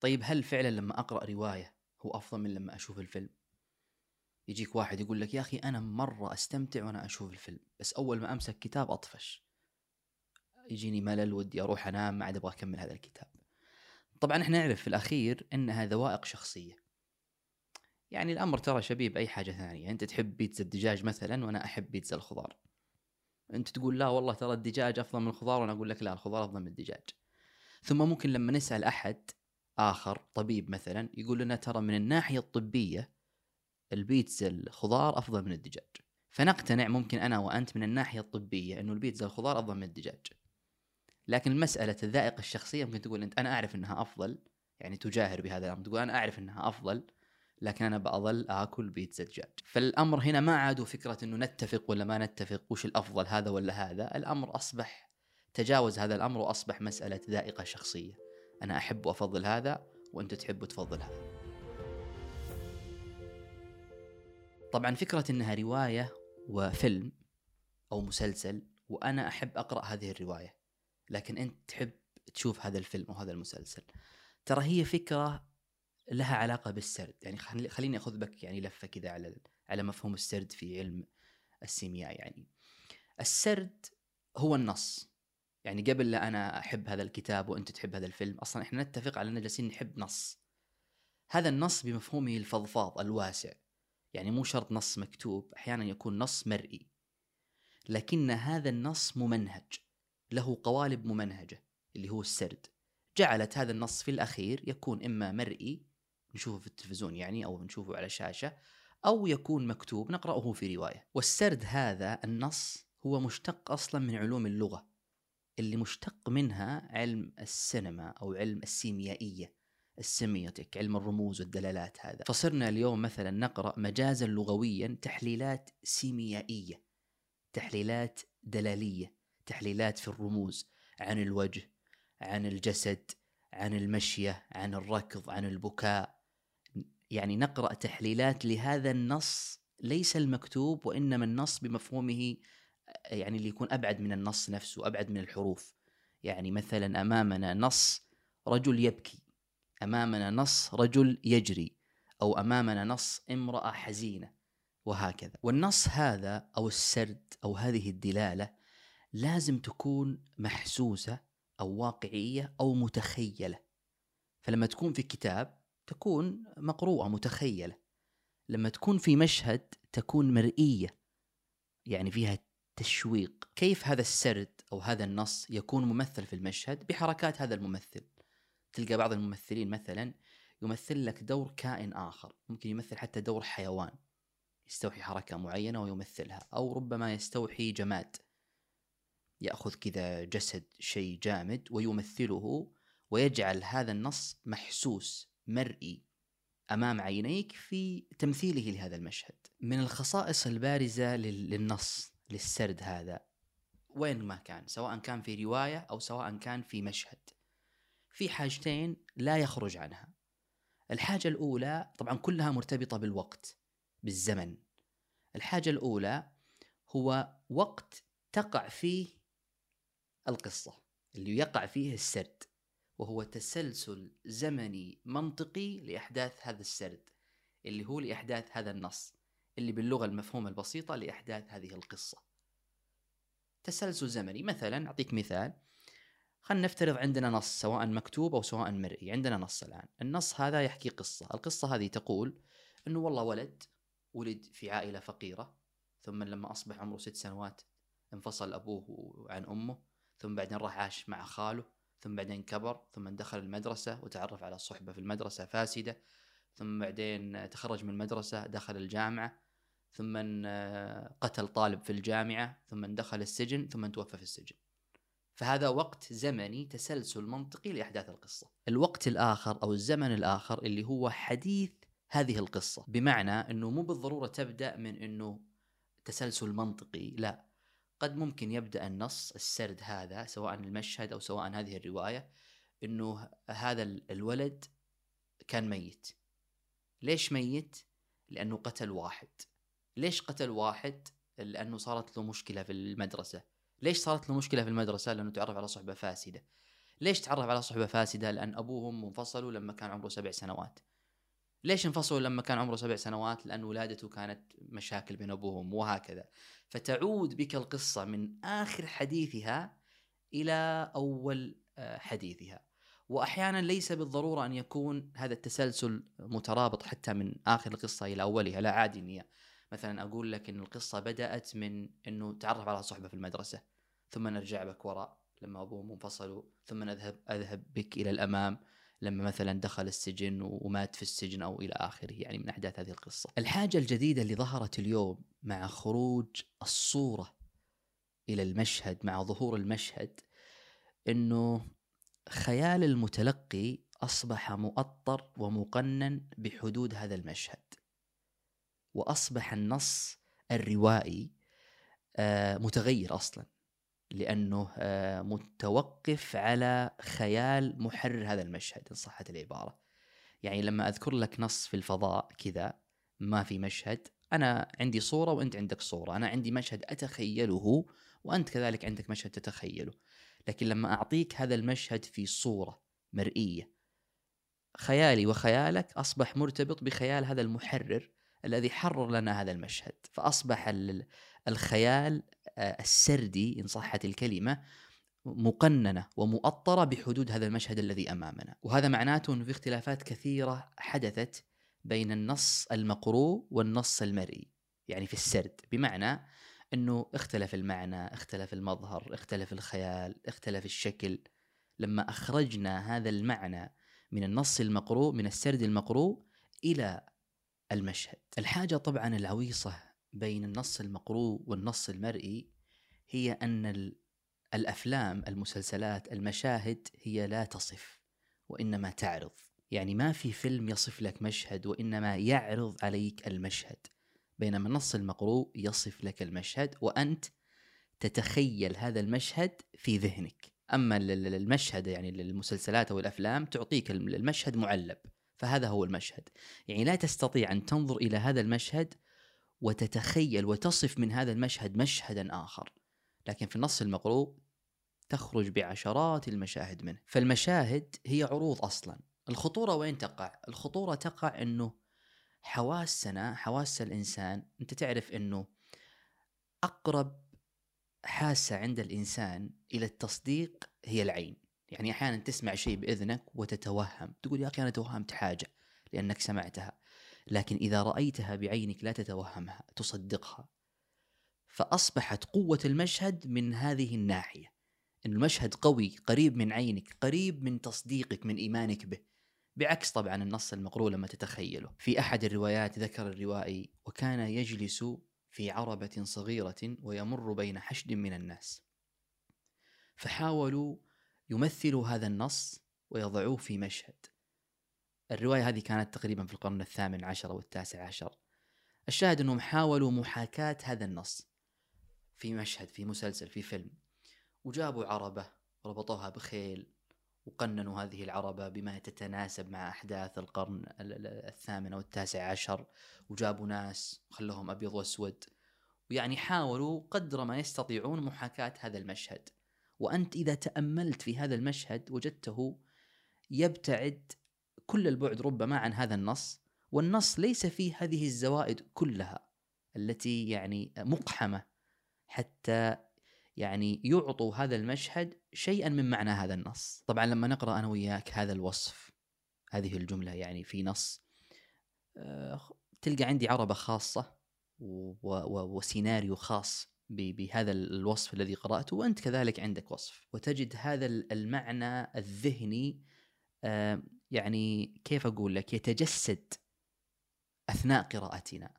طيب هل فعلا لما أقرأ رواية هو أفضل من لما أشوف الفيلم؟ يجيك واحد يقول لك يا أخي أنا مرة أستمتع وأنا أشوف الفيلم بس أول ما أمسك كتاب أطفش. يجيني ملل ودي أروح أنام ما عاد أبغى أكمل هذا الكتاب. طبعا إحنا نعرف في الأخير انها ذوائق شخصية. يعني الأمر ترى شبيه بأي حاجة ثانية. أنت تحب بيتزا الدجاج مثلا وأنا أحب بيتزا الخضار. أنت تقول لا والله ترى الدجاج أفضل من الخضار وأنا أقول لك لا الخضار أفضل من الدجاج. ثم ممكن لما نسأل أحد آخر طبيب مثلا يقول لنا ترى من الناحية الطبية البيتزا الخضار أفضل من الدجاج. فنقتنع ممكن أنا وأنت من الناحية الطبية إنه البيتزا الخضار أفضل من الدجاج. لكن مساله الذائقة الشخصية ممكن تقول أنت أنا أعرف إنها أفضل يعني تجاهر بهذا الأمر تقول أنا أعرف إنها أفضل لكن أنا بظل آكل بيتزا دجاج فالأمر هنا ما عادوا فكرة إنه نتفق ولا ما نتفق وش الأفضل هذا ولا هذا. الأمر أصبح تجاوز هذا الأمر وأصبح مسألة ذائقة شخصية. أنا أحب وأفضل هذا وأنت تحب وتفضل هذا. طبعا فكرة إنها رواية وفيلم أو مسلسل وأنا أحب أقرأ هذه الرواية لكن أنت تحب تشوف هذا الفيلم أو هذا المسلسل. ترى هي فكرة لها علاقة بالسرد يعني خليني أخذ بك يعني لفة كذا على على مفهوم السرد في علم السيمياء يعني. السرد هو النص. يعني قبل لا أنا أحب هذا الكتاب وأنت تحب هذا الفيلم أصلا إحنا نتفق على إننا جالسين نحب نص. هذا النص بمفهومه الفضفاض الواسع يعني مو شرط نص مكتوب أحيانا يكون نص مرئي. لكن هذا النص ممنهج له قوالب ممنهجة اللي هو السرد. جعلت هذا النص في الأخير يكون إما مرئي نشوفه في التلفزيون يعني أو نشوفه على شاشة أو يكون مكتوب نقرأه في رواية. والسرد هذا النص هو مشتق أصلا من علوم اللغة. اللي مشتق منها علم السينما أو علم السيميائية السيميوتيك علم الرموز والدلالات هذا. فصرنا اليوم مثلا نقرأ مجازا لغويا تحليلات سيميائية تحليلات دلالية تحليلات في الرموز عن الوجه عن الجسد عن المشية عن الركض عن البكاء. يعني نقرأ تحليلات لهذا النص ليس المكتوب وإنما النص بمفهومه يعني اللي يكون أبعد من النص نفسه أبعد من الحروف. يعني مثلا أمامنا نص رجل يبكي أمامنا نص رجل يجري أو أمامنا نص امرأة حزينة وهكذا. والنص هذا أو السرد أو هذه الدلالة لازم تكون محسوسة أو واقعية أو متخيلة. فلما تكون في كتاب تكون مقروءة متخيلة. لما تكون في مشهد تكون مرئية. يعني فيها تشويق كيف هذا السرد أو هذا النص يكون ممثل في المشهد؟ بحركات هذا الممثل. تلقى بعض الممثلين مثلا يمثل لك دور كائن آخر. ممكن يمثل حتى دور حيوان. يستوحي حركة معينة ويمثلها. أو ربما يستوحي جماد. يأخذ كذا جسد شيء جامد ويمثله ويجعل هذا النص محسوس مرئي أمام عينيك في تمثيله لهذا المشهد. من الخصائص البارزة للنص. للسرد هذا وين ما كان سواء كان في رواية أو سواء كان في مشهد. في حاجتين لا يخرج عنها. الحاجة الأولى طبعا كلها مرتبطة بالوقت بالزمن. الحاجة الأولى هو وقت تقع فيه القصة اللي يقع فيه السرد وهو تسلسل زمني منطقي لأحداث هذا السرد اللي هو لأحداث هذا النص. اللي باللغة المفهومة البسيطة لإحداث هذه القصة. تسلسل زمني. مثلا أعطيك مثال. خلينا نفترض عندنا نص سواء مكتوب أو سواء مرئي. عندنا نص الآن. النص هذا يحكي قصة. القصة هذه تقول إنه والله ولد ولد في عائلة فقيرة ثم لما أصبح عمره ست سنوات انفصل أبوه عن أمه ثم بعدين راح عاش مع خاله ثم بعدين كبر ثم دخل المدرسة وتعرف على صحبة في المدرسة فاسدة ثم بعدين تخرج من المدرسة دخل الجامعة ثم قتل طالب في الجامعة ثم دخل السجن ثم توفى في السجن. فهذا وقت زمني تسلسل منطقي لأحداث القصة. الوقت الآخر أو الزمن الآخر اللي هو حديث هذه القصة بمعنى أنه مو بالضرورة تبدأ من أنه تسلسل منطقي لا. قد ممكن يبدأ النص السرد هذا سواء المشهد أو سواء هذه الرواية إنه هذا الولد كان ميت. ليش ميت؟ لأنه قتل واحد. ليش قتل واحد لأنه صارت له مشكلة في المدرسة؟ ليش صارت له مشكلة في المدرسة؟ لأنه تعرف على صحبة فاسدة. ليش تعرف على صحبة فاسدة؟ لأن أبوهم انفصلوا لما كان عمره سبع سنوات. ليش انفصلوا لما كان عمره سبع سنوات؟ لأن ولادته كانت مشاكل بين أبوهم وهكذا. فتعود بك القصة من آخر حديثها إلى أول آه، حديثها. وأحيانا ليس بالضرورة أن يكون هذا التسلسل مترابط حتى من آخر القصة إلى أولها لا عادي إني مثلا أقول لك إن القصة بدأت من إنه تعرف على صحبة في المدرسة ثم نرجع بك وراء لما ابوهم انفصلوا ثم نذهب أذهب بك إلى الأمام لما مثلا دخل السجن ومات في السجن أو إلى آخره يعني من أحداث هذه القصة. الحاجة الجديدة اللي ظهرت اليوم مع خروج الصورة إلى المشهد مع ظهور المشهد إنه خيال المتلقي أصبح مؤطر ومقنن بحدود هذا المشهد. وأصبح النص الروائي آه، متغير أصلا لأنه آه، متوقف على خيال محرر هذا المشهد إن صحت العبارة. يعني لما أذكر لك نص في الفضاء كذا ما في مشهد أنا عندي صورة وأنت عندك صورة، أنا عندي مشهد أتخيله وأنت كذلك عندك مشهد تتخيله. لكن لما أعطيك هذا المشهد في صورة مرئية خيالي وخيالك أصبح مرتبط بخيال هذا المحرر الذي حرر لنا هذا المشهد. فأصبح الخيال آه، السردي إن صحت الكلمة مقننة ومؤطرة بحدود هذا المشهد الذي أمامنا، وهذا معناته إنه في اختلافات كثيرة حدثت بين النص المقروء والنص المرئي، يعني في السرد، بمعنى إنه اختلف المعنى، اختلف المظهر، اختلف الخيال، اختلف الشكل، لما أخرجنا هذا المعنى من النص المقروء من السرد المقروء إلى المشهد. الحاجة طبعا العويصة بين النص المقروء والنص المرئي هي أن الأفلام المسلسلات المشاهد هي لا تصف وإنما تعرض. يعني ما في فيلم يصف لك مشهد وإنما يعرض عليك المشهد بينما النص المقروء يصف لك المشهد وأنت تتخيل هذا المشهد في ذهنك. أما المشهد يعني للمسلسلات أو الأفلام تعطيك المشهد معلب. فهذا هو المشهد. يعني لا تستطيع أن تنظر إلى هذا المشهد وتتخيل وتصف من هذا المشهد مشهدا آخر. لكن في النص المقروء تخرج بعشرات المشاهد منه. فالمشاهد هي عروض أصلا. الخطورة وين تقع؟ الخطورة تقع إنه حواسنا حواس الإنسان أنت تعرف إنه أقرب حاسة عند الإنسان إلى التصديق هي العين. يعني أحيانا تسمع شيء بإذنك وتتوهم تقول يا أخي أنا توهمت حاجة لأنك سمعتها لكن إذا رأيتها بعينك لا تتوهمها تصدقها. فأصبحت قوة المشهد من هذه الناحية إن المشهد قوي قريب من عينك قريب من تصديقك من إيمانك به. بعكس طبعا النص المقروء لما تتخيله. في أحد الروايات ذكر الروائي وكان يجلس في عربة صغيرة ويمر بين حشد من الناس فحاولوا يمثلوا هذا النص ويضعوه في مشهد. الرواية هذه كانت تقريبا في القرن الثامن عشر أو التاسع عشر. الشاهد أنهم حاولوا محاكاة هذا النص في مشهد في مسلسل في فيلم وجابوا عربة ربطوها بخيل وقننوا هذه العربة بما تتناسب مع أحداث القرن الثامن أو التاسع عشر وجابوا ناس خلوهم أبيض وأسود. ويعني حاولوا قدر ما يستطيعون محاكاة هذا المشهد. وأنت إذا تأملت في هذا المشهد وجدته يبتعد كل البعد ربما عن هذا النص والنص ليس فيه هذه الزوائد كلها التي يعني مقحمة حتى يعني يعطوا هذا المشهد شيئا من معنى هذا النص. طبعا لما نقرأ أنا وياك هذا الوصف هذه الجملة يعني في نص آه، تلقى عندي عربة خاصة وسيناريو خاص. بهذا الوصف الذي قرأته وأنت كذلك عندك وصف وتجد هذا المعنى الذهني آه، يعني كيف أقول لك؟ يتجسد أثناء قراءتنا.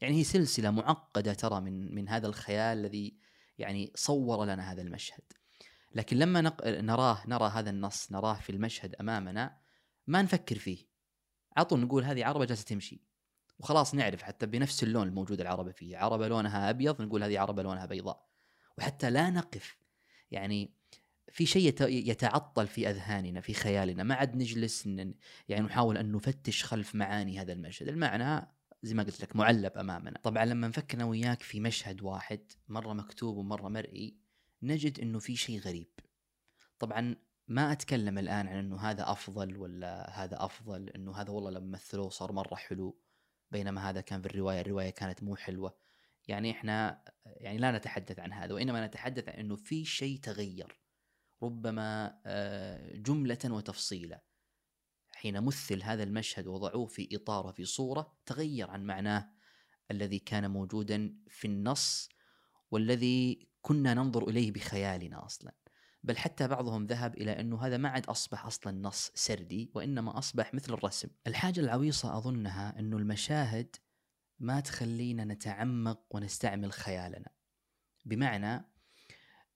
يعني هي سلسلة معقدة ترى من من هذا الخيال الذي يعني صور لنا هذا المشهد. لكن لما نق... نراه نرى هذا النص نراه في المشهد أمامنا ما نفكر فيه. على طول نقول هذه عربة جالسة تمشي. وخلاص نعرف حتى بنفس اللون الموجود العربة فيه. عربة لونها أبيض نقول هذه عربة لونها بيضاء. وحتى لا نقف. يعني في شيء يتعطل في أذهاننا في خيالنا. ما عاد نجلس يعني نحاول أن نفتش خلف معاني هذا المشهد. المعنى زي ما قلت لك معلب أمامنا. طبعا لما نفكر أنا وياك في مشهد واحد مرة مكتوب ومرة مرئي نجد إنه في شيء غريب. طبعا ما أتكلم الآن عن إنه هذا أفضل ولا هذا أفضل إنه هذا والله لما مثلوه صار مرة حلو. بينما هذا كان في الرواية الرواية كانت مو حلوة. يعني إحنا يعني لا نتحدث عن هذا وإنما نتحدث عن إنه في شيء تغير. ربما آه، جملة وتفصيلا حين مثل هذا المشهد وضعوه في إطار وفي صورة تغير عن معناه الذي كان موجودا في النص والذي كنا ننظر إليه بخيالنا أصلا. بل حتى بعضهم ذهب إلى أنه هذا ما عاد أصبح أصلا نص سردي وإنما أصبح مثل الرسم. الحاجة العويصة أظنها أنه المشاهد ما تخلينا نتعمق ونستعمل خيالنا بمعنى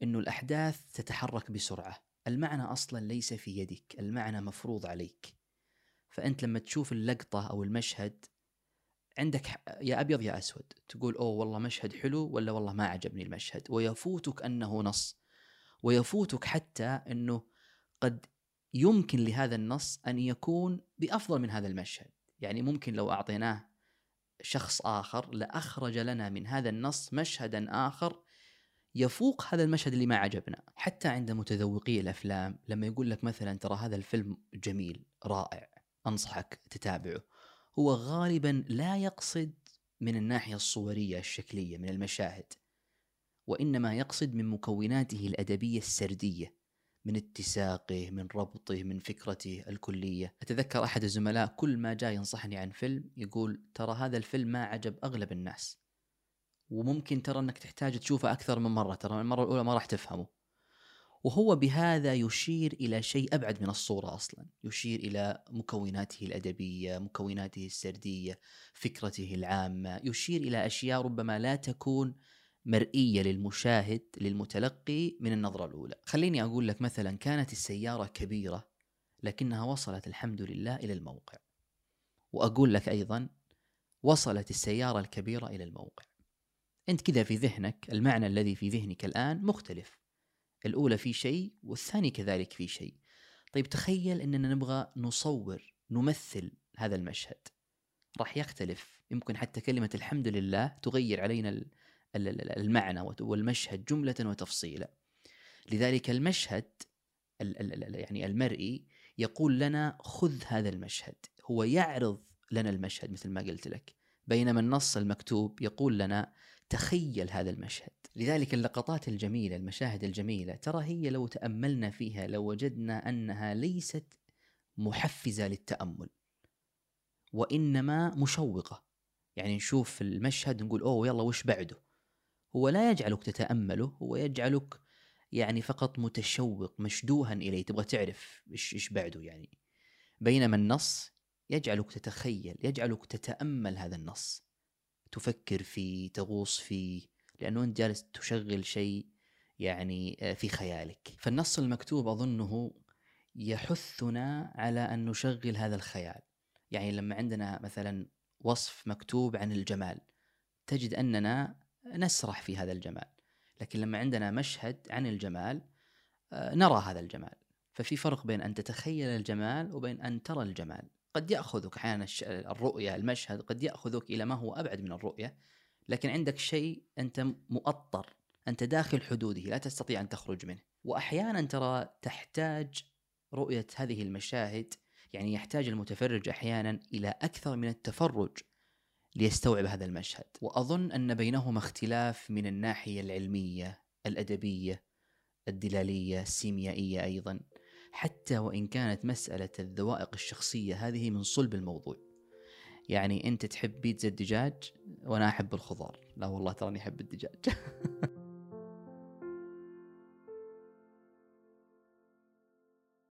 أنه الأحداث تتحرك بسرعة. المعنى أصلا ليس في يدك المعنى مفروض عليك. فأنت لما تشوف اللقطة أو المشهد عندك يا أبيض يا أسود تقول أوه والله مشهد حلو ولا والله ما عجبني المشهد ويفوتك أنه نص. ويفوتك حتى إنه قد يمكن لهذا النص أن يكون بأفضل من هذا المشهد. يعني ممكن لو أعطيناه شخص آخر لأخرج لنا من هذا النص مشهدا آخر يفوق هذا المشهد اللي ما عجبنا حتى عند متذوقي الأفلام لما يقول لك مثلا ترى هذا الفيلم جميل رائع أنصحك تتابعه. هو غالبا لا يقصد من الناحية الصورية الشكلية من المشاهد. وإنما يقصد من مكوناته الأدبية السردية من اتساقه من ربطه من فكرته الكلية. أتذكر أحد الزملاء كل ما جاء ينصحني عن فيلم يقول ترى هذا الفيلم ما عجب أغلب الناس. وممكن ترى أنك تحتاج تشوفه أكثر من مرة ترى المرة الأولى ما راح تفهمه. وهو بهذا يشير إلى شيء أبعد من الصورة أصلا، يشير إلى مكوناته الأدبية، مكوناته السردية، فكرته العامة، يشير إلى أشياء ربما لا تكون مرئية للمشاهد للمتلقي من النظرة الأولى. خليني أقول لك مثلا كانت السيارة كبيرة لكنها وصلت الحمد لله إلى الموقع. وأقول لك أيضا وصلت السيارة الكبيرة إلى الموقع. أنت كذا في ذهنك المعنى الذي في ذهنك الآن مختلف الأولى في شيء والثاني كذلك في شيء طيب تخيل أننا نبغى نصور نمثل هذا المشهد راح يختلف يمكن حتى كلمة الحمد لله تغير علينا المعنى والمشهد جملة وتفصيلا. لذلك المشهد يعني المرئي يقول لنا خذ هذا المشهد هو يعرض لنا المشهد مثل ما قلت لك. بينما النص المكتوب يقول لنا تخيل هذا المشهد. لذلك اللقطات الجميلة المشاهد الجميلة ترى هي لو تأملنا فيها لو وجدنا أنها ليست محفزة للتأمل وإنما مشوقة. يعني نشوف المشهد نقول أوه يلا وش بعده؟ هو لا يجعلك تتأمله هو يجعلك يعني فقط متشوق مشدوها إليه تبغى تعرف إيش إيش بعده يعني. بينما النص يجعلك تتخيل يجعلك تتأمل هذا النص. تفكر فيه تغوص فيه لأنه أنت جالس تشغل شيء يعني آه، في خيالك. فالنص المكتوب أظنه يحثنا على أن نشغل هذا الخيال. يعني لما عندنا مثلا وصف مكتوب عن الجمال تجد أننا نسرح في هذا الجمال. لكن لما عندنا مشهد عن الجمال آه، نرى هذا الجمال. ففي فرق بين أن تتخيل الجمال وبين أن ترى الجمال. قد يأخذك أحيانا الرؤية المشهد قد يأخذك إلى ما هو أبعد من الرؤية. لكن عندك شيء أنت مؤطر. أنت داخل حدوده لا تستطيع أن تخرج منه. واحيانا ترى تحتاج رؤية هذه المشاهد يعني يحتاج المتفرج أحيانا إلى أكثر من التفرج. ليستوعب هذا المشهد. وأظن أن بينهما اختلاف من الناحية العلمية الأدبية الدلالية السيميائية أيضا. حتى وإن كانت مسألة الذوائق الشخصية هذه من صلب الموضوع. يعني أنت تحب بيتزا الدجاج وأنا أحب الخضار. لا والله تراني أحب الدجاج.